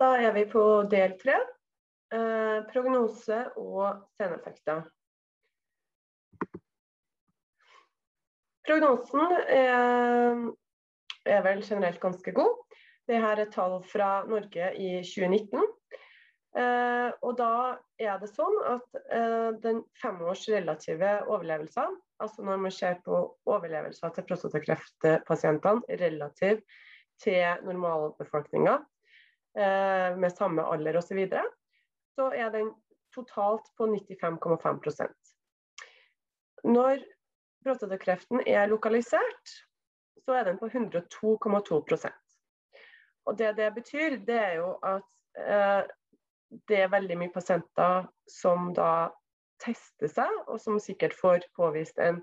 Da er vi på del tre. Eh, prognose og seneffekter. Prognosen er, er, vel generelt ganske god. Dette er tall fra Norge i 2019. Eh, og da er det sånn at eh, den femårs relative overlevelser, altså når man ser på overlevelser til prostatakreftpasientene relativ til normalbefolkninga eh, med samme alder osv., så, videre, så er den totalt på 95,5% Når prostatakreften er lokalisert, så er den på 102,2% Og Det det betyr, det er jo at eh, det er veldig mye pasienter som da tester seg, og som sikkert får påvist en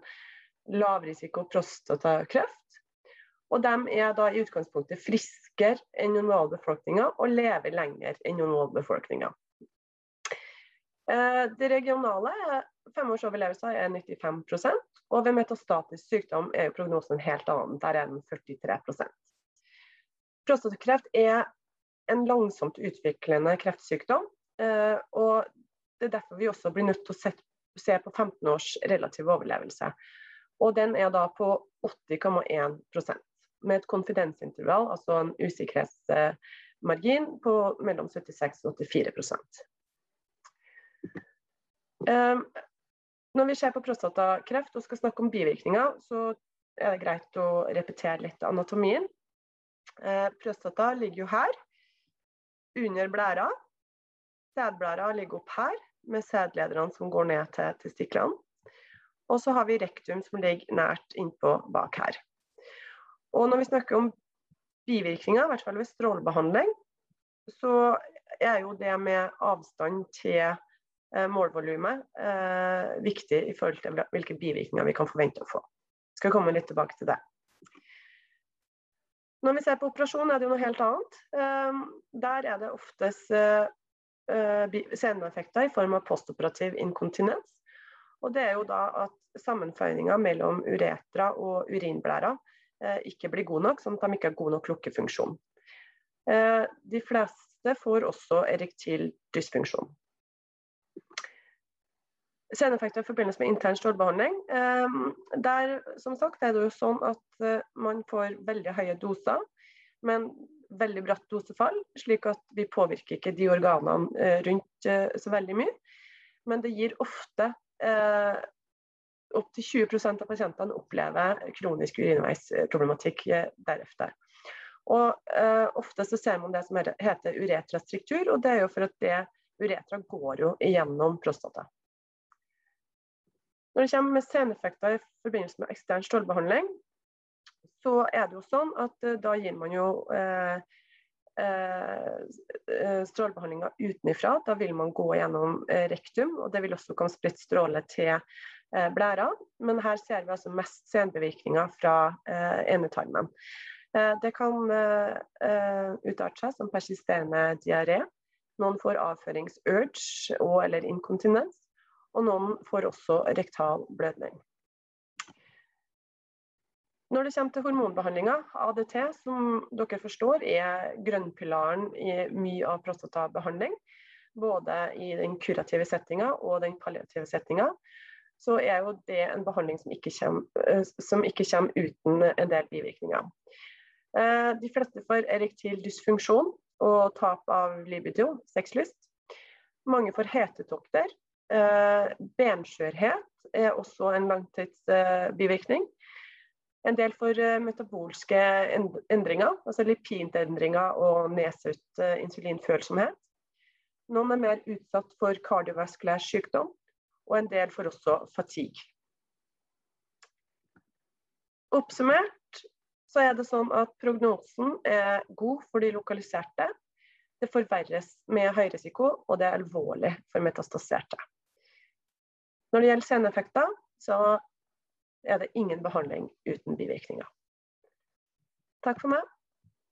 lavrisiko prostatakreft. Og de er da i utgangspunktet friskere enn normalbefolkninga og lever lenger enn normalbefolkninga. Eh, det regionale femårsoverlevelsen er 95% og ved metastatisk sykdom er prognosen en helt annen. Der er den 43% Prostatakreft er en langsomt utviklende kreftsykdom. Eh, og Det er derfor vi også blir nødt til å se på 15 års relativ overlevelse. Og Den er da på 80,1 med et konfidensintervall, altså en usikkerhetsmargin på mellom 76 og 84 um, Når vi ser på prostatakreft og skal snakke om bivirkninger, så er det greit å repetere litt anatomien. Uh, prostata ligger jo her, under blæra. Sædblæra ligger opp her, med sædlederne som går ned til testiklene. Og så har vi rektum som ligger nært innpå bak her. Og når vi snakker om bivirkninger, i hvert fall ved strålebehandling, så er jo det med avstand til eh, målvolumet eh, viktig i forhold til hvilke bivirkninger vi kan forvente å få. Jeg skal komme litt tilbake til det. Når vi ser på operasjon, er det jo noe helt annet. Eh, der er det oftest eh, seneffekter i form av postoperativ inkontinens. Og det er jo da at sammenføyninga mellom uretra og urinblæra Eh, ikke blir god nok, sånn at de ikke har god nok lukkefunksjon. Eh, de fleste får også erektil dysfunksjon. Seneffekter i forbindelse med intern strålebehandling. Eh, der som sagt, er det jo sånn at man får veldig høye doser, men veldig bratt dosefall, slik at vi påvirker ikke de organene rundt så veldig mye. Men det gir ofte opptil 20% av pasientene opplever kronisk urinveisproblematikk eh, deretter. Og eh, Ofte så ser man det som heter uretrastruktur, og det er jo for at det uretra går jo gjennom prostata. Når det kommer med seneffekter i forbindelse med ekstern strålebehandling, så er det jo sånn at eh, da gir man jo eh, strålebehandlinga utenfra. Da vil man gå gjennom rektum, og det vil også komme spredt stråle til blæra, men her ser vi altså mest senbevirkninger fra eh, endetarmen. Eh, det kan utarte seg som persisterende diaré. Noen får avførings-urge og eller inkontinens, og noen får også rektal blødning. Når det kommer til hormonbehandlinga, ADT, som dere forstår, er grønnpilaren i mye av prostatabehandling. Både i den kurative settinga og den palliative settinga så er jo det en behandling som ikke kommer, eh, som ikke kommer uten en del bivirkninger. Eh, de fleste får erektil dysfunksjon og tap av libido, sexlyst. Mange får hetetokter. Eh, benskjørhet er også en langtidsbivirkning. En del får metabolske endringer, altså lipidendringer og nedsatt insulinfølsomhet. Noen er mer utsatt for kardiovaskulær sykdom, og en del får også fatigue. Oppsummert så er det sånn at prognosen er god for de lokaliserte. Det forverres med høy risiko, og det er alvorlig for metastaserte. Når det gjelder seneffekter, så er det ingen behandling uten bivirkninger. Takk for meg.